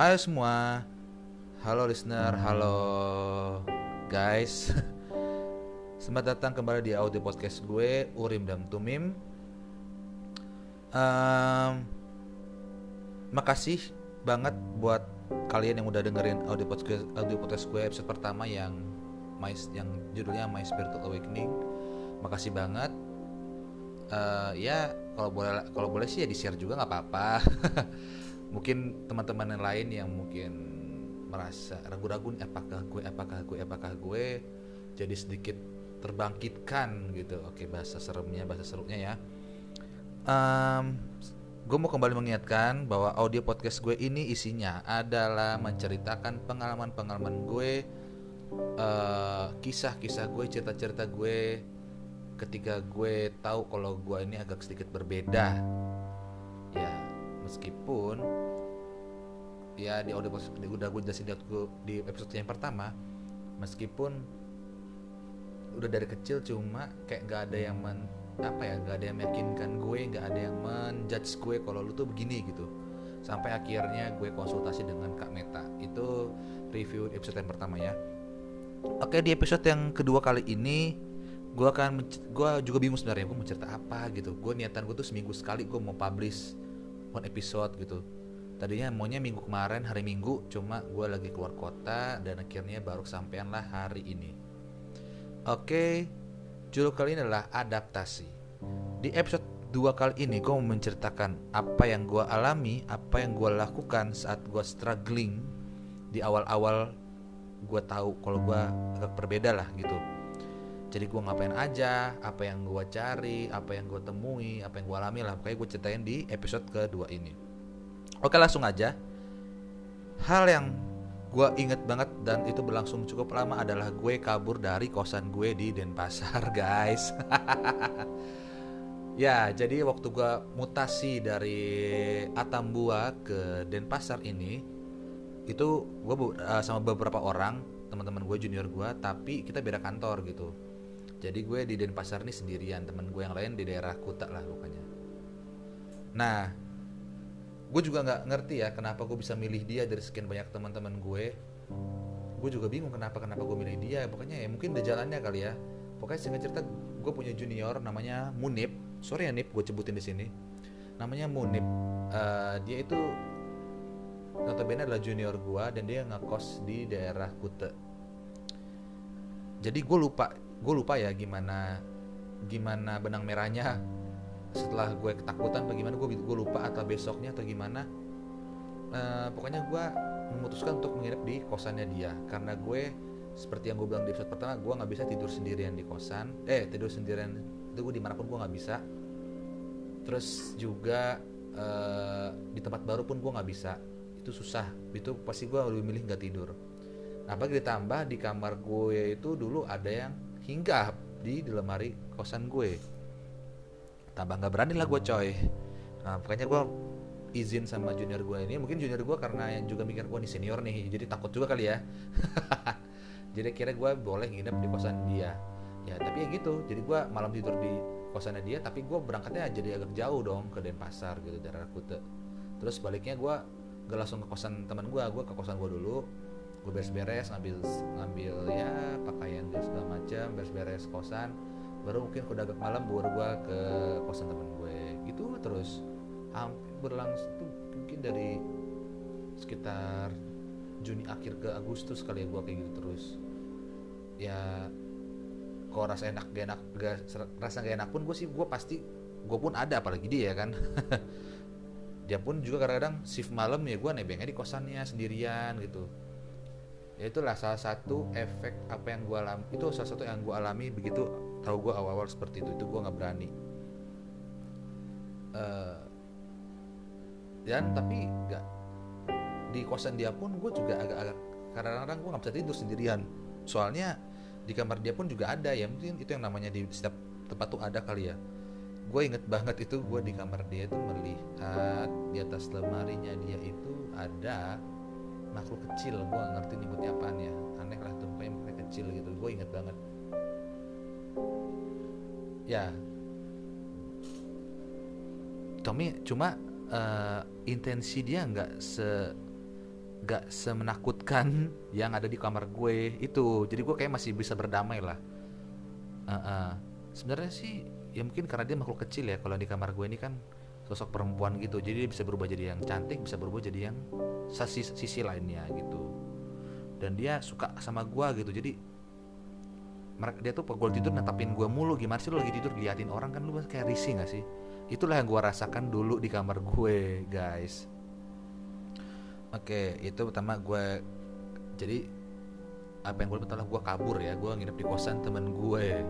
Hai semua, halo listener, halo guys. Selamat datang kembali di audio podcast gue Urim dan Tumim. Um, makasih banget buat kalian yang udah dengerin audio podcast audio podcast gue episode pertama yang my yang judulnya My Spiritual Awakening. Makasih banget. Uh, ya kalau boleh kalau boleh sih ya di share juga nggak apa-apa. mungkin teman-teman yang lain yang mungkin merasa ragu-ragu apakah gue apakah gue apakah gue? Jadi sedikit terbangkitkan gitu. Oke bahasa seremnya bahasa serunya ya. Um, gue mau kembali mengingatkan bahwa audio podcast gue ini isinya adalah menceritakan pengalaman-pengalaman gue uh, kisah-kisah gue cerita-cerita gue. Ketika gue tahu kalau gue ini agak sedikit berbeda meskipun ya di audio podcast udah gue jelasin di episode yang pertama meskipun udah dari kecil cuma kayak gak ada yang men apa ya gak ada yang meyakinkan gue gak ada yang menjudge gue kalau lu tuh begini gitu. Sampai akhirnya gue konsultasi dengan kak Meta. Itu review episode yang pertama ya. Oke di episode yang kedua kali ini gue akan gue juga bingung sebenarnya gue mau cerita apa gitu. Gue niatan gue tuh seminggu sekali gue mau publish one episode gitu. Tadinya maunya minggu kemarin hari minggu cuma gue lagi keluar kota dan akhirnya baru kesampaian lah hari ini. Oke judul kali ini adalah adaptasi. Di episode dua kali ini gue mau menceritakan apa yang gue alami apa yang gue lakukan saat gue struggling di awal-awal gue tahu kalau gue agak berbeda lah gitu jadi gue ngapain aja apa yang gue cari apa yang gue temui apa yang gue alami lah. Pokoknya gue ceritain di episode kedua ini. Oke langsung aja. Hal yang gue inget banget dan itu berlangsung cukup lama adalah gue kabur dari kosan gue di Denpasar guys. Ya jadi waktu gue mutasi dari Atambua ke Denpasar ini itu gue uh, sama beberapa orang teman-teman gue junior gue tapi kita beda kantor gitu jadi gue di Denpasar ini sendirian temen gue yang lain di daerah Kuta lah pokoknya. Nah gue juga nggak ngerti ya kenapa gue bisa milih dia dari sekian banyak teman-teman gue. Gue juga bingung kenapa kenapa gue milih dia. Pokoknya ya mungkin ada jalannya kali ya. Pokoknya singkat cerita gue punya junior namanya Munip sorry ya Nip gue sebutin di sini. Namanya Munip uh, dia itu notabene adalah junior gue dan dia ngekos di daerah Kute jadi gue lupa gue lupa ya gimana gimana benang merahnya. Setelah gue ketakutan bagaimana gue gue lupa atau besoknya atau gimana. Uh, pokoknya gue memutuskan untuk menginap di kosannya dia. Karena gue seperti yang gue bilang di episode pertama gue nggak bisa tidur sendirian di kosan. Eh tidur sendirian itu gue di mana pun gue nggak bisa. Terus juga uh, di tempat baru pun gue nggak bisa. Itu susah. Itu pasti gue lebih milih nggak tidur. Nah bagi ditambah di kamar gue itu dulu ada yang hinggap di lemari kosan gue. Tambah nggak berani lah gue coy. Nah pokoknya gue izin sama junior gue ini. Mungkin junior gue karena yang juga mikir gue nih senior nih jadi takut juga kali ya. Jadi kira gue boleh nginep di kosan dia. Ya tapi ya gitu. Jadi gue malam tidur di kosannya dia tapi gue berangkatnya jadi agak jauh dong ke Denpasar gitu daerah Kute terus baliknya gue gak langsung ke kosan teman gue gue ke kosan gue dulu gue beres-beres ngambil ngambil ya pakaian dan segala macam beres-beres kosan. Baru mungkin udah agak malam baru gue ke kosan temen gue. Gitu terus. Hampir berlangsung tuh mungkin dari sekitar Juni akhir ke Agustus kali ya gue kayak gitu terus. Ya kok rasa enak gak enak gak, rasa gak enak pun gue sih gue pasti gue pun ada apalagi dia ya kan. Dia pun juga kadang-kadang shift malam ya gue nebengnya di kosannya sendirian gitu ya itulah salah satu efek apa yang gue alami itu salah satu yang gue alami begitu tahu gue awal-awal seperti itu itu gue nggak berani. Uh, dan tapi nggak di kosan dia pun gue juga agak-agak kadang-kadang gue nggak bisa tidur sendirian. Soalnya di kamar dia pun juga ada ya mungkin itu yang namanya di setiap tempat tuh ada kali ya. Gue inget banget itu gue di kamar dia itu melihat di atas lemarinya dia itu ada makhluk kecil gue ngerti nyebutnya apaan ya. Aneh lah tuh kayak makhluk kecil gitu gue inget banget. Ya. Tommy cuma uh, intensi dia nggak se gak semenakutkan yang ada di kamar gue itu. Jadi gue kayak masih bisa berdamai lah. Uh -uh. sebenarnya sih ya mungkin karena dia makhluk kecil ya kalau di kamar gue ini kan sosok perempuan gitu. Jadi dia bisa berubah jadi yang cantik bisa berubah jadi yang sisi sisi lainnya gitu. Dan dia suka sama gue gitu. Jadi dia tuh gue tidur netapin gue mulu. Gimana sih lu lagi tidur? Liatin orang kan lu kayak risih gak sih? Itulah yang gue rasakan dulu di kamar gue guys. Oke itu pertama gue jadi apa yang gue pertama gue kabur ya. Gue nginep di kosan temen gue.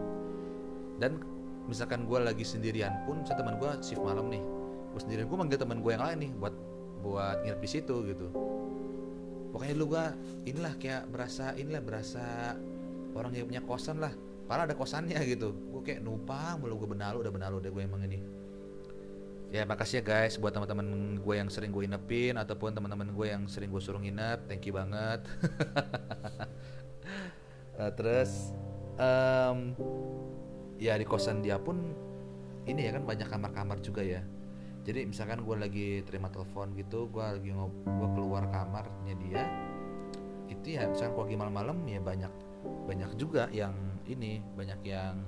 Dan misalkan gue lagi sendirian pun misalnya teman gue shift malam nih gue sendirian gue manggil teman gue yang lain nih buat buat nginep di situ gitu. Pokoknya dulu gue inilah kayak berasa inilah berasa orang yang punya kosan lah. Padahal ada kosannya gitu. Gue kayak numpang mulu gue benalu udah benalu deh gue emang ini. Ya makasih ya guys buat teman-teman gue yang sering gue inepin ataupun teman-teman gue yang sering gue suruh nginep. Thank you banget. Nah, terus um, ya di kosan dia pun ini ya kan banyak kamar-kamar juga ya jadi misalkan gue lagi terima telepon gitu gue lagi ngob gue keluar kamarnya dia itu ya misalkan gue lagi malam-malam ya banyak banyak juga yang ini banyak yang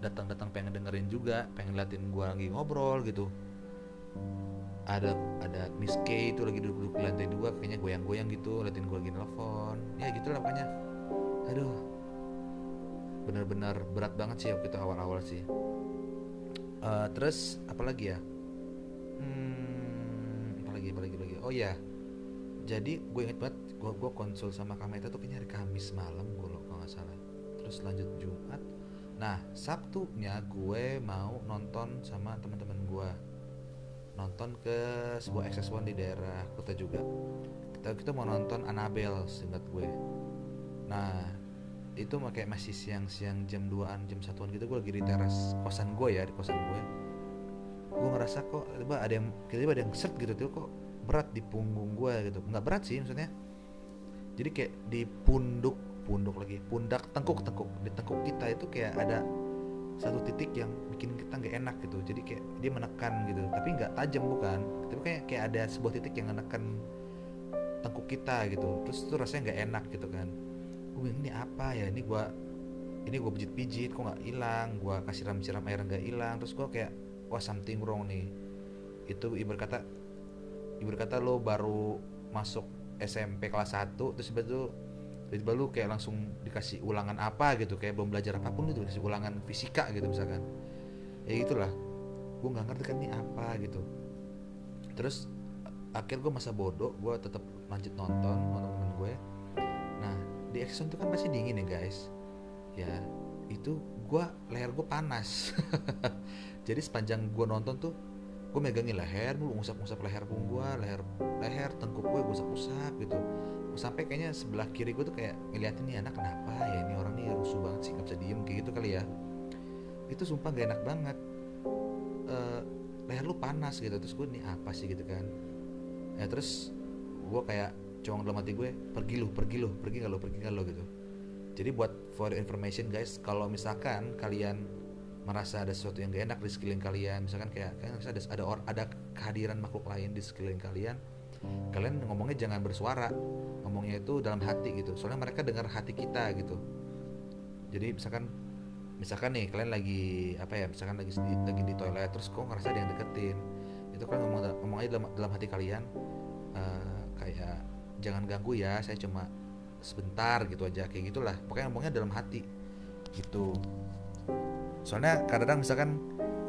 datang-datang pengen dengerin juga pengen liatin gue lagi ngobrol gitu. Ada ada Miss K itu lagi duduk-duduk di lantai dua kayaknya goyang-goyang gitu liatin gue lagi nelfon. Ya gitu lah pokoknya. Aduh. Benar-benar berat banget sih waktu itu awal-awal sih. Uh, terus apalagi ya hmm, apalagi apalagi apalagi oh ya jadi gue inget banget gue gue konsul sama Kameta tuh kayaknya hari Kamis malam gue loh kalau nggak salah. Terus lanjut Jumat. Nah Sabtunya gue mau nonton sama teman-teman gue nonton ke sebuah XS1 di daerah kota juga. Kita kita mau nonton Annabelle singkat gue. Nah itu kayak masih siang-siang jam 2an jam satuan gitu gue lagi di teras kosan gue ya di kosan gue gue ngerasa kok tiba ada yang tiba ada yang set gitu tuh kok berat di punggung gue gitu. Nggak berat sih maksudnya. Jadi kayak di punduk punduk lagi pundak tengkuk tengkuk. Di tengkuk kita itu kayak ada satu titik yang bikin kita nggak enak gitu. Jadi kayak dia menekan gitu. Tapi nggak tajam bukan. Tapi kayak kayak ada sebuah titik yang menekan tengkuk kita gitu. Terus itu rasanya nggak enak gitu kan. Gue ini apa ya? Ini gue ini gue pijit-pijit kok nggak hilang? Gue kasih siram-siram air nggak hilang. Terus gue kayak wah something wrong nih. Itu ibarat kata ibarat kata lo baru masuk SMP kelas 1 terus tiba-tiba lu kayak langsung dikasih ulangan apa gitu kayak belum belajar apa pun itu dikasih ulangan fisika gitu misalkan. Ya itulah gue nggak ngerti kan ini apa gitu. Terus akhir gue masa bodoh gue tetap lanjut nonton sama temen gue. Nah di action itu kan pasti dingin ya guys. Ya itu gue leher gue panas jadi sepanjang gue nonton tuh gue megangin leher mulu ngusap-ngusap leher pun gue leher leher tengkuk gue gue usap-usap gitu. Sampai kayaknya sebelah kiri gue tuh kayak ngeliatin nih anak kenapa ya ini orang nih rusuh banget sih nggak bisa diem kayak gitu kali ya. Itu sumpah gak enak banget. Uh, leher lu panas gitu terus gue nih apa sih? gitu kan. Ya terus gue kayak cowok dalam hati gue pergi lu pergi lu pergi gak lu pergi gak lu gitu. Jadi buat for information guys kalau misalkan kalian merasa ada sesuatu yang gak enak di sekeliling kalian. Misalkan kayak kayak ada ada ada kehadiran makhluk lain di sekeliling kalian kalian ngomongnya jangan bersuara. Ngomongnya itu dalam hati gitu. Soalnya mereka dengar hati kita gitu. Jadi misalkan misalkan nih kalian lagi apa ya misalkan lagi di, lagi di toilet terus kok ngerasa ada yang deketin. Itu kan ngomong ngomong aja dalam, dalam hati kalian uh, kayak jangan ganggu ya saya cuma sebentar gitu aja. Kayak gitulah. Pokoknya ngomongnya dalam hati gitu soalnya kadang-kadang misalkan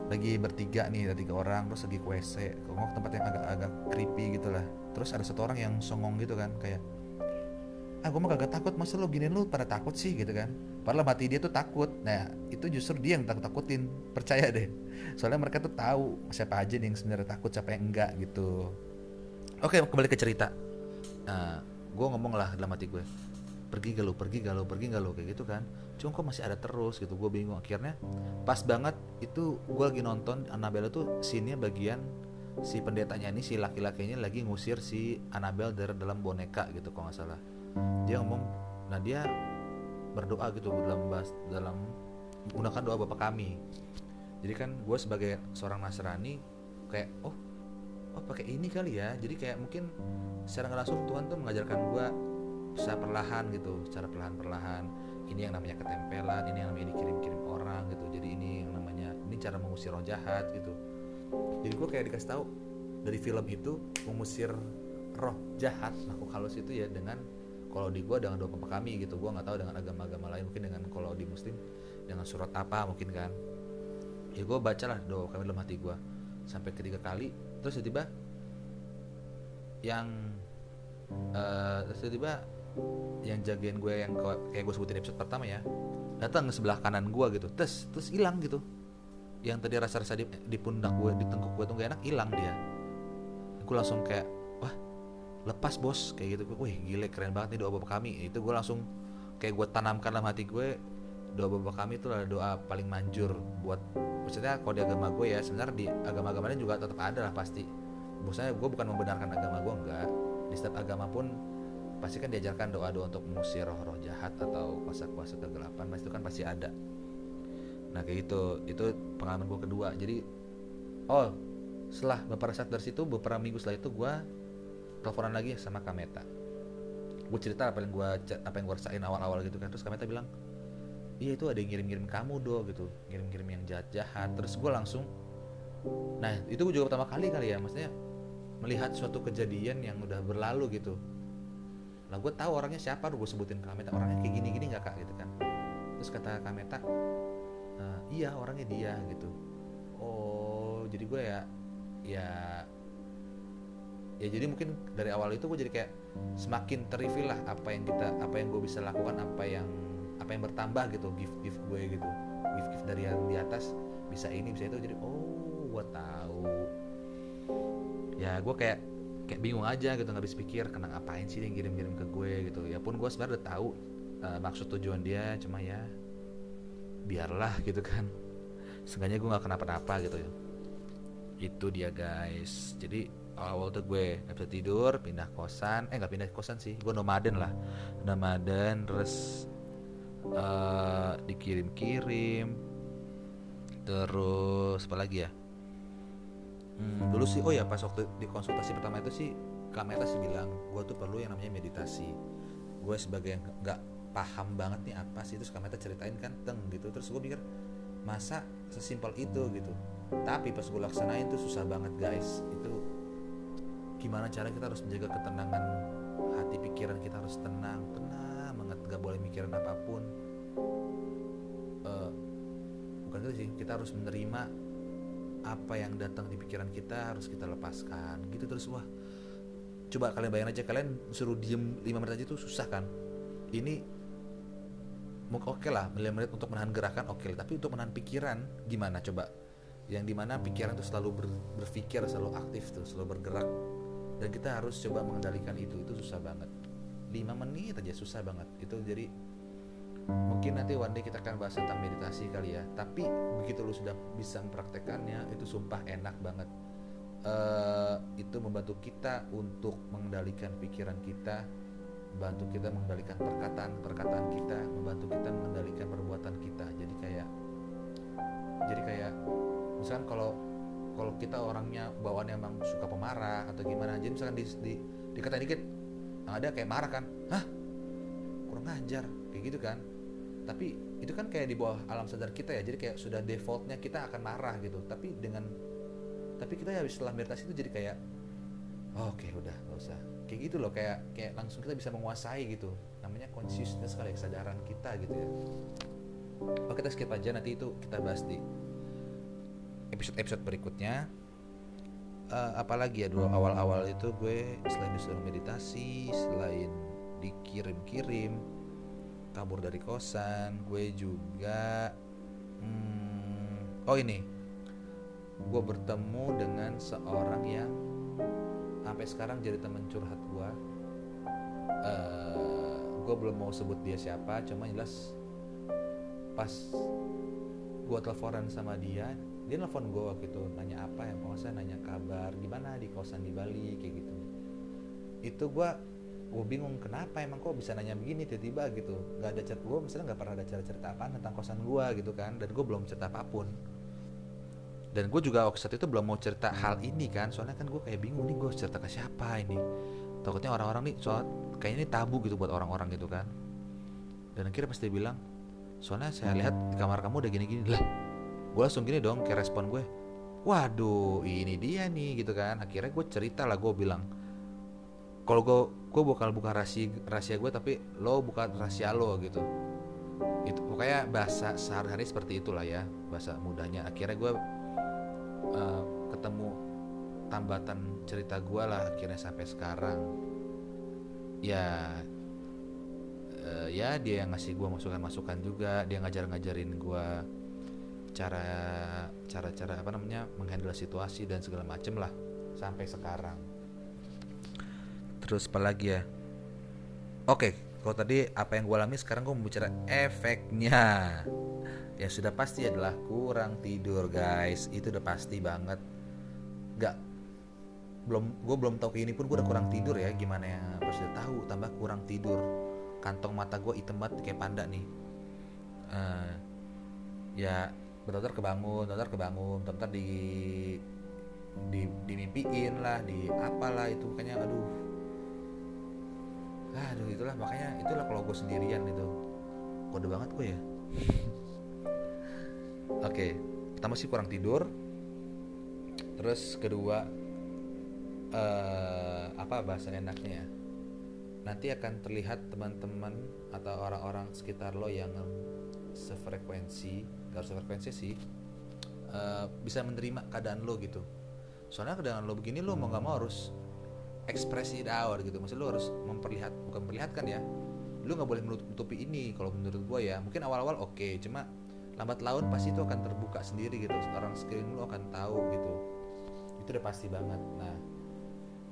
lagi bertiga nih ada tiga orang terus lagi ke WC ke tempat yang agak-agak creepy gitu lah. Terus ada satu orang yang songong gitu kan kayak ah gue mah kagak takut masa lo giniin lu pada takut sih? Gitu kan. Padahal mati dia tuh takut. Nah itu justru dia yang takut takutin. Percaya deh. Soalnya mereka tuh tahu siapa aja nih yang sebenarnya takut siapa yang enggak gitu. Oke kembali ke cerita. Nah gue ngomong lah dalam hati gue pergi lo pergi lo pergi lo kayak gitu kan. Cuma kok masih ada terus gitu gue bingung. Akhirnya pas banget itu gue lagi nonton Annabelle tuh scene bagian si pendetanya ini si laki-lakinya lagi ngusir si Annabelle dari dalam boneka gitu kalau nggak salah. Dia ngomong nah dia berdoa gitu dalam bahas dalam menggunakan doa bapak kami. Jadi kan gue sebagai seorang Nasrani kayak oh oh pakai ini kali ya. Jadi kayak mungkin secara langsung Tuhan tuh mengajarkan gue secara perlahan gitu secara perlahan-perlahan. Ini yang namanya ketempelan ini yang namanya dikirim-kirim orang gitu. Jadi ini yang namanya ini cara mengusir roh jahat gitu. Jadi gue kayak dikasih tahu dari film itu mengusir roh jahat makhluk halus itu ya dengan kalau di gue dengan doa papa kami gitu. Gue nggak tahu dengan agama-agama lain mungkin dengan kalau di muslim dengan surat apa mungkin kan. Ya gue bacalah doa kami dalam hati gue sampai ketiga kali terus tiba-tiba yang uh, terus tiba-tiba yang jagain gue yang kayak gue sebutin episode pertama ya datang ke sebelah kanan gue gitu terus terus hilang gitu. Yang tadi rasa-rasa di, di pundak gue di tengkuk gue tuh gak enak hilang dia. Gue langsung kayak wah lepas bos. Kayak gitu wih gile keren banget nih doa bapak kami. Itu gue langsung kayak gue tanamkan dalam hati gue doa bapak kami itu adalah doa paling manjur buat maksudnya kalau di agama gue ya sebenarnya di agama-agama lain juga tetap ada lah pasti. Maksudnya gue bukan membenarkan agama gue enggak. Di setiap agama pun pasti kan diajarkan doa-doa untuk mengusir roh-roh jahat atau kuasa-kuasa kegelapan pasti itu kan pasti ada. Nah kayak gitu. Itu pengalaman gue kedua. Jadi oh setelah beberapa saat dari situ beberapa minggu setelah itu gue teleponan lagi sama Kameta gue cerita apa yang gue apa yang gue rasain awal-awal gitu kan. Terus Kameta bilang iya itu ada yang ngirim-ngirim kamu do gitu. Ngirim-ngirim yang jahat-jahat. Terus gue langsung nah itu gue juga pertama kali kali ya. Maksudnya melihat suatu kejadian yang udah berlalu gitu lah gue tahu orangnya siapa gue sebutin ke Kameta orangnya kayak gini gini nggak kak? Gitu kan. Terus kata Kameta e, iya orangnya dia gitu. Oh jadi gue ya ya ya jadi mungkin dari awal itu gue jadi kayak semakin terreveal lah apa yang kita apa yang gue bisa lakukan apa yang apa yang bertambah gitu gift gift gue gitu. Gift gift dari yang di atas bisa ini bisa itu. Jadi oh gue tahu. Ya gue kayak kayak bingung aja gitu nggak bisa pikir kena ngapain sih dia ngirim-ngirim ke gue? gitu. Ya pun gue sebenarnya udah tahu uh, maksud tujuan dia cuma ya biarlah gitu kan. Seenggaknya gue nggak kenapa-napa gitu ya. Itu dia guys. Jadi awal tuh gue nggak bisa tidur pindah kosan. Eh nggak pindah kosan sih gue nomaden lah. Nomaden terus uh, dikirim-kirim. Terus apa lagi ya hmm, dulu sih oh ya pas waktu di konsultasi pertama itu sih kamera sih bilang gue tuh perlu yang namanya meditasi. Gue sebagai yang nggak paham banget nih apa sih terus kamera ceritain kan teng gitu. Terus gue pikir masa sesimpel itu gitu. Tapi pas gue laksanain tuh susah banget guys. Itu gimana cara kita harus menjaga ketenangan hati pikiran kita harus tenang tenang banget gak boleh mikirin apa pun. Uh, bukan itu sih kita harus menerima apa yang datang di pikiran kita harus kita lepaskan. Gitu terus wah coba kalian bayangin aja kalian suruh diem 5 menit aja itu susah kan? Ini oke okay lah 5 menit untuk menahan gerakan oke okay, tapi untuk menahan pikiran gimana coba? Yang di mana pikiran itu selalu ber, berpikir selalu aktif tuh selalu bergerak. Dan kita harus coba mengendalikan itu itu susah banget. 5 menit aja susah banget. Itu jadi mungkin nanti one day kita akan bahas tentang meditasi kali ya. Tapi begitu lu sudah bisa mempraktekannya itu sumpah enak banget. Uh, itu membantu kita untuk mengendalikan pikiran kita membantu kita mengendalikan perkataan perkataan kita membantu kita mengendalikan perbuatan kita. Jadi kayak jadi kayak misalkan kalau kalau kita orangnya bawaan emang suka pemarah atau gimana jadi misalkan di, di dikatain dikit ada kayak marah kan? Hah? Kurang ngajar kayak gitu kan tapi itu kan kayak di bawah alam sadar kita ya jadi kayak sudah defaultnya kita akan marah gitu. Tapi dengan tapi kita ya setelah meditasi itu jadi kayak oh, oke okay, udah gak usah. Kayak gitu loh kayak kayak langsung kita bisa menguasai gitu. Namanya consciousness kali kesadaran kita gitu ya. Oke kita skip aja nanti itu kita bahas di episode episode berikutnya. Uh, apalagi ya dulu awal-awal itu gue selain disuruh meditasi selain dikirim-kirim kabur dari kosan gue juga. Hmm, oh ini. Gue bertemu dengan seorang yang sampai sekarang jadi teman curhat gue uh, gue belum mau sebut dia siapa cuma jelas pas gue teleponan sama dia dia nelfon gue waktu itu nanya apa yang kalau saya nanya kabar gimana di kosan di Bali kayak gitu. Itu gue gue bingung kenapa emang kok bisa nanya begini tiba-tiba? Gitu. Nggak ada cerita gue misalnya nggak pernah ada cerita cerita apa tentang kosan gue gitu kan dan gue belum cerita apa pun. Dan gue juga waktu itu belum mau cerita hal ini kan soalnya kan gue kayak bingung nih gue cerita ke siapa ini. Takutnya orang-orang nih soal kayaknya ini tabu gitu buat orang-orang gitu kan. Dan akhirnya pasti bilang soalnya saya lihat di kamar kamu udah gini-gini. Lah gue langsung gini dong kayak respon gue waduh ini dia nih gitu kan. Akhirnya gue cerita lah gue bilang kalau gue gue bakal buka rahasia rahasia gue tapi lo buka rahasia lo gitu. Itu pokoknya bahasa sehari-hari seperti itulah ya bahasa mudahnya akhirnya gue uh, ketemu tambatan cerita gue lah akhirnya sampai sekarang. Ya uh, ya dia yang ngasih gue masukan-masukan juga dia ngajar-ngajarin gue cara cara cara apa namanya menghandle situasi dan segala macem lah sampai sekarang terus apa lagi ya? Oke kalau tadi apa yang gue alami sekarang gue mau bicara efeknya. Yang sudah pasti adalah kurang tidur guys. Itu udah pasti banget. Gak belum gue belum tahu ini pun gue udah kurang tidur ya. Gimana ya? Pas udah tahu tambah kurang tidur. Kantong mata gue hitam banget kayak panda nih. Uh, ya bentar kebangun bentar kebangun bentar di di dimimpiin lah di apalah itu. Kayaknya aduh aduh itulah makanya itulah kalau gue sendirian itu. Kode banget gue ya. Oke okay, pertama sih kurang tidur. Terus kedua uh, apa bahasa enaknya ya. Nanti akan terlihat teman-teman atau orang-orang sekitar lo yang sefrekuensi gak harus sefrekuensi sih uh, bisa menerima keadaan lo gitu. Soalnya keadaan lo begini lo mau nggak mau harus ekspresi out gitu. Maksud lo harus memperlihat bukan memperlihatkan ya. Lo nggak boleh menutupi ini kalau menurut gue ya. Mungkin awal-awal oke okay, cuma lambat laun pasti itu akan terbuka sendiri gitu. Orang sekeliling lo akan tahu gitu. Itu udah pasti banget. Nah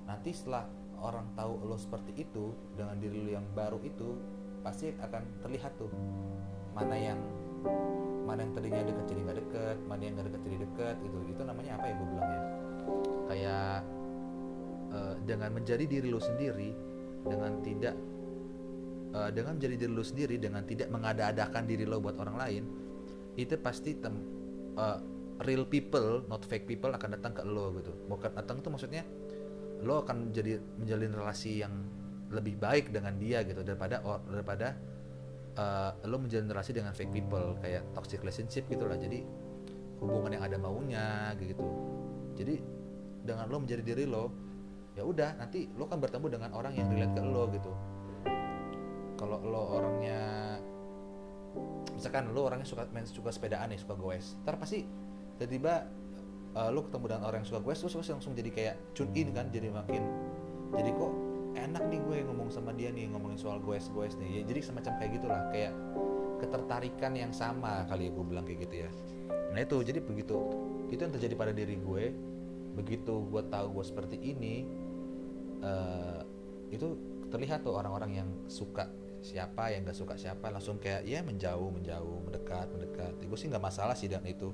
nanti setelah orang tahu lo seperti itu dengan diri lo yang baru itu pasti akan terlihat tuh mana yang mana yang tadinya deket jadi nggak deket mana yang nggak deket jadi deket gitu. Itu namanya apa ya gue bilang ya kayak uh, dengan menjadi diri lo sendiri dengan tidak uh, dengan menjadi diri lo sendiri dengan tidak mengada-adakan diri lo buat orang lain itu pasti tem uh, real people not fake people akan datang ke lo gitu. Bukan datang tuh maksudnya lo akan jadi menjalin relasi yang lebih baik dengan dia gitu daripada or, daripada uh, lo menjalin relasi dengan fake people kayak toxic relationship gitulah jadi hubungan yang ada maunya gitu. Jadi dengan lo menjadi diri lo ya udah nanti lo kan bertemu dengan orang yang relate ke lo gitu. Kalau lo orangnya misalkan lo orangnya suka main suka sepedaan nih suka goes ntar pasti tiba-tiba uh, lu ketemu dengan orang yang suka gue terus langsung jadi kayak tune in kan jadi makin jadi kok enak nih gue ngomong sama dia nih ngomongin soal gue gue nih. Ya jadi semacam kayak gitulah kayak ketertarikan yang sama kali ya gue bilang kayak gitu ya. Nah itu jadi begitu itu yang terjadi pada diri gue. Begitu gue tahu gue seperti ini uh, itu terlihat tuh orang-orang yang suka siapa yang gak suka siapa langsung kayak ya menjauh menjauh mendekat mendekat. Ya, gue sih nggak masalah sih dengan itu.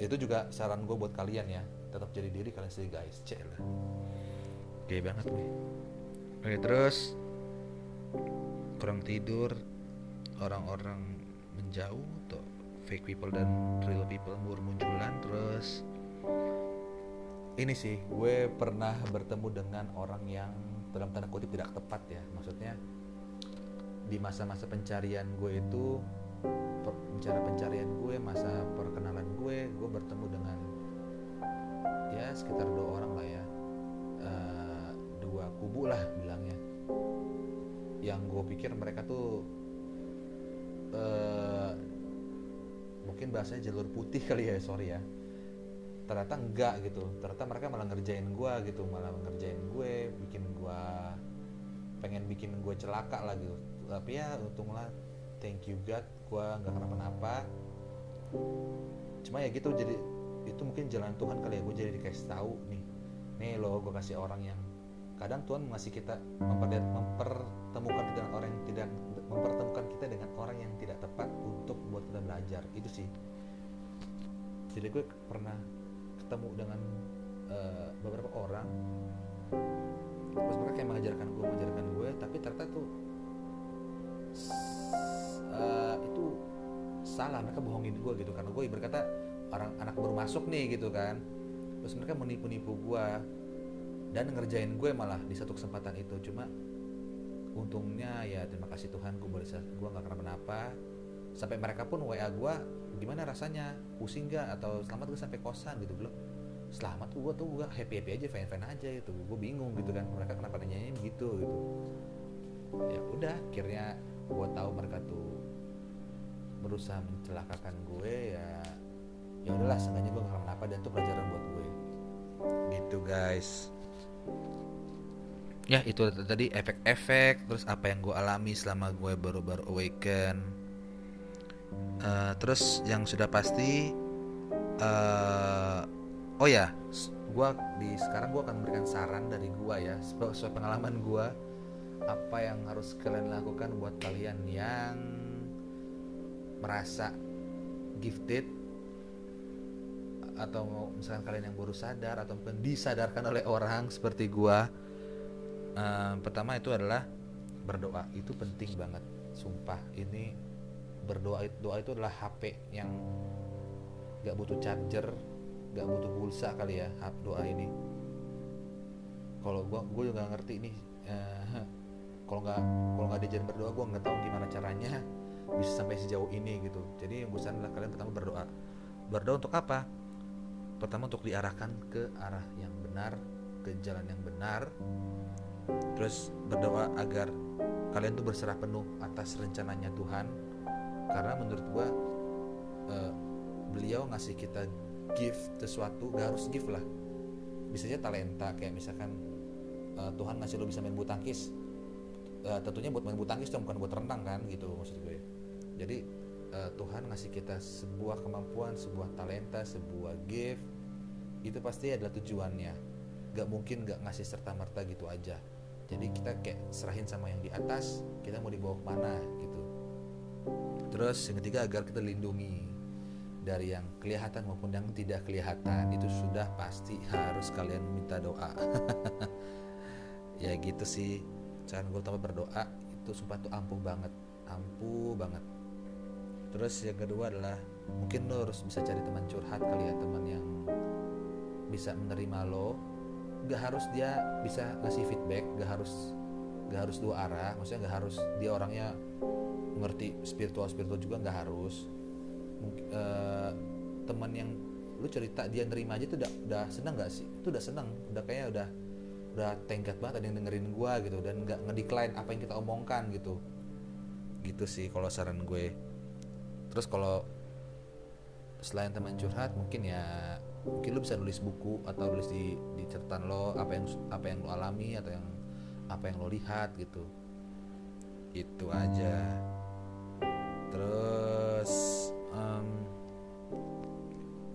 Itu juga saran gue buat kalian ya tetap jadi diri kalian sendiri guys. Cek lah. Oke banget nih. Oke terus kurang tidur orang-orang menjauh atau fake people dan real people munculan terus ini sih gue pernah bertemu dengan orang yang dalam tanda kutip tidak tepat ya. Maksudnya di masa-masa pencarian gue itu cara pencarian gue masa perkenalan gue gue bertemu dengan ya sekitar dua orang lah ya. Uh, dua kubu lah bilangnya. Yang gue pikir mereka tuh uh, mungkin bahasanya jalur putih kali ya sorry ya ternyata enggak gitu. Ternyata mereka malah ngerjain gue gitu malah ngerjain gue bikin gue pengen bikin gue celaka lah gitu. Tapi ya untunglah thank you God gue nggak kenapa-napa. Cuma ya gitu jadi itu mungkin jalan Tuhan kali ya gue jadi dikasih tahu nih. Nih lo gue kasih orang yang kadang Tuhan ngasih kita mempertemukan dengan orang yang tidak mempertemukan kita dengan orang yang tidak tepat untuk buat kita belajar. Itu sih. Jadi gue pernah ketemu dengan uh, beberapa orang. Terus mereka kayak mengajarkan gue mengajarkan gue tapi ternyata tuh uh, itu salah. Mereka bohongin gue gitu karena gue berkata orang anak baru masuk nih gitu kan. Terus mereka menipu-nipu gue dan ngerjain gue malah di satu kesempatan itu. Cuma untungnya ya terima kasih Tuhan gue boleh gue nggak kenapa-napa sampai mereka pun wa gue gimana rasanya? Pusing gak atau selamat gue sampai kosan? Gitu. Belum selamat gue tuh gue happy happy aja fine fine aja itu gue bingung gitu kan mereka kenapa nanyain gitu gitu. Ya udah akhirnya gue tahu mereka tuh berusaha mencelakakan gue ya ya udahlah sengaja gue nggak kenapa dan itu pelajaran buat gue. Gitu guys. Ya itu tadi efek-efek terus apa yang gue alami selama gue baru-baru awaken uh, terus yang sudah pasti uh, oh ya gue di sekarang gue akan memberikan saran dari gue ya sesuai pengalaman gue apa yang harus kalian lakukan buat kalian yang merasa gifted atau misalkan kalian yang baru sadar atau mungkin disadarkan oleh orang seperti gua uh, pertama itu adalah berdoa. Itu penting banget sumpah. Ini berdoa doa itu adalah HP yang gak butuh charger gak butuh pulsa kali ya doa ini. Kalau gua gue juga ngerti ini uh, kalau nggak kalau nggak diajarin berdoa gue nggak tahu gimana caranya bisa sampai sejauh ini gitu. Jadi yang adalah kalian pertama berdoa. Berdoa untuk apa? Pertama untuk diarahkan ke arah yang benar ke jalan yang benar. Terus berdoa agar kalian tuh berserah penuh atas rencananya Tuhan karena menurut gua uh, beliau ngasih kita gift sesuatu gak harus gift lah. Bisa aja talenta kayak misalkan uh, Tuhan ngasih lo bisa main bulu tangkis. Uh, tentunya buat main bulu tangkis bukan buat renang kan gitu maksud gue. Jadi uh, Tuhan ngasih kita sebuah kemampuan sebuah talenta sebuah gift itu pasti adalah tujuannya. Gak mungkin gak ngasih serta merta gitu aja. Jadi kita kayak serahin sama yang di atas kita mau dibawa ke mana gitu terus yang ketiga agar kita lindungi dari yang kelihatan maupun yang tidak kelihatan itu sudah pasti harus kalian minta doa. Ya gitu sih cara gue tambah berdoa itu sumpah tuh ampuh banget ampuh banget. Terus yang kedua adalah mungkin lo harus bisa cari teman curhat kali ya teman yang bisa menerima lo. Gak harus dia bisa ngasih feedback gak harus gak harus dua arah maksudnya gak harus dia orangnya ngerti spiritual spiritual juga gak harus. Uh, teman yang lu cerita dia nerima aja tuh udah udah seneng gak sih? Itu udah seneng udah kayaknya udah udah tenggat banget ada yang dengerin gua gitu dan nggak ngedecline apa yang kita omongkan gitu. Gitu sih kalau saran gue. Terus kalau selain teman curhat mungkin ya mungkin lo bisa nulis buku atau nulis di di catatan lo apa yang apa yang lo alami atau yang apa yang lo lihat gitu. Itu aja terus um,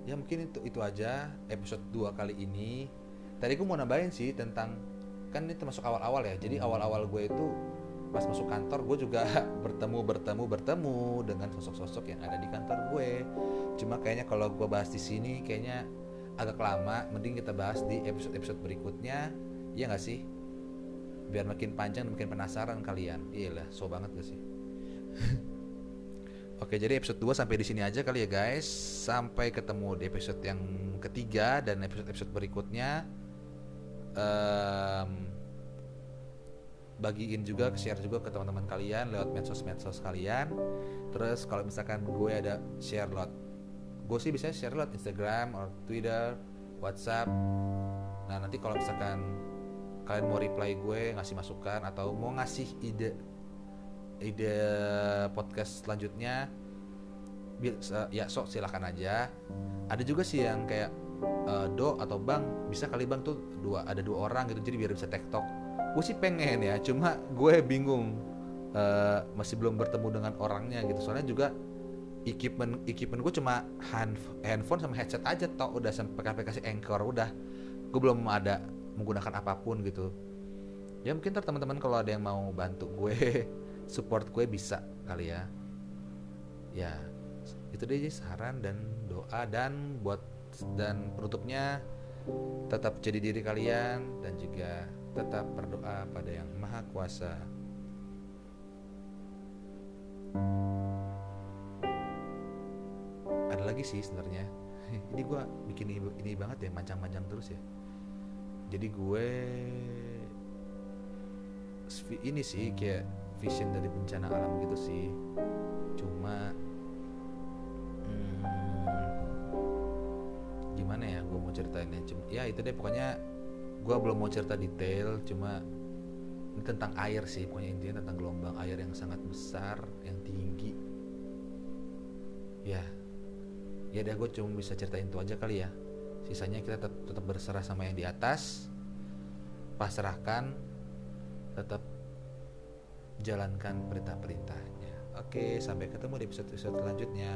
ya mungkin itu itu aja episode 2 kali ini. Tadi gue mau nambahin sih tentang kan ini termasuk awal-awal ya. Jadi awal-awal gue itu pas masuk kantor gue juga bertemu bertemu bertemu dengan sosok-sosok yang ada di kantor gue. Cuma kayaknya kalau gue bahas di sini kayaknya agak lama. Mending kita bahas di episode-episode berikutnya. Ya nggak sih? Biar makin panjang dan makin penasaran kalian. Iya lah so banget gak sih Oke, jadi episode 2 sampai di sini aja kali ya guys. Sampai ketemu di episode yang ketiga dan episode-episode berikutnya. Um, bagiin juga share juga ke teman-teman kalian lewat medsos-medsos kalian terus kalau misalkan gue ada share lewat gue sih bisa share lewat Instagram atau Twitter WhatsApp nah nanti kalau misalkan kalian mau reply gue ngasih masukan atau mau ngasih ide ide podcast selanjutnya. Ya sok silahkan aja. Ada juga sih yang kayak uh, do atau bang. Bisa kali bang tuh dua ada dua orang gitu jadi biar bisa tektok. Gue sih pengen ya cuma gue bingung uh, masih belum bertemu dengan orangnya gitu. Soalnya juga equipment equipment gue cuma hand, handphone sama headset aja tau udah sampai aplikasi Anchor udah. Gue belum ada menggunakan apa pun gitu. Ya mungkin ntar teman-teman kalau ada yang mau bantu gue support gue bisa kali ya ya itu deh saran dan doa dan buat dan penutupnya tetap jadi diri kalian dan juga tetap berdoa pada yang maha kuasa. Ada lagi sih sebenarnya. ini gue bikin ini, banget ya mancang-mancang terus ya jadi gue ini sih kayak vision dari bencana alam gitu sih. Cuma hmm, gimana ya gue mau ceritainnya? Cuma ya itu deh pokoknya gue belum mau cerita detail cuma ini tentang air sih pokoknya intinya tentang gelombang air yang sangat besar yang tinggi. Ya ya deh gue cuma bisa ceritain itu aja kali ya. Sisanya kita tetap, tetap berserah sama yang di atas. Pasrahkan tetap jalankan perintah-perintahnya. Oke sampai ketemu di episode-episode selanjutnya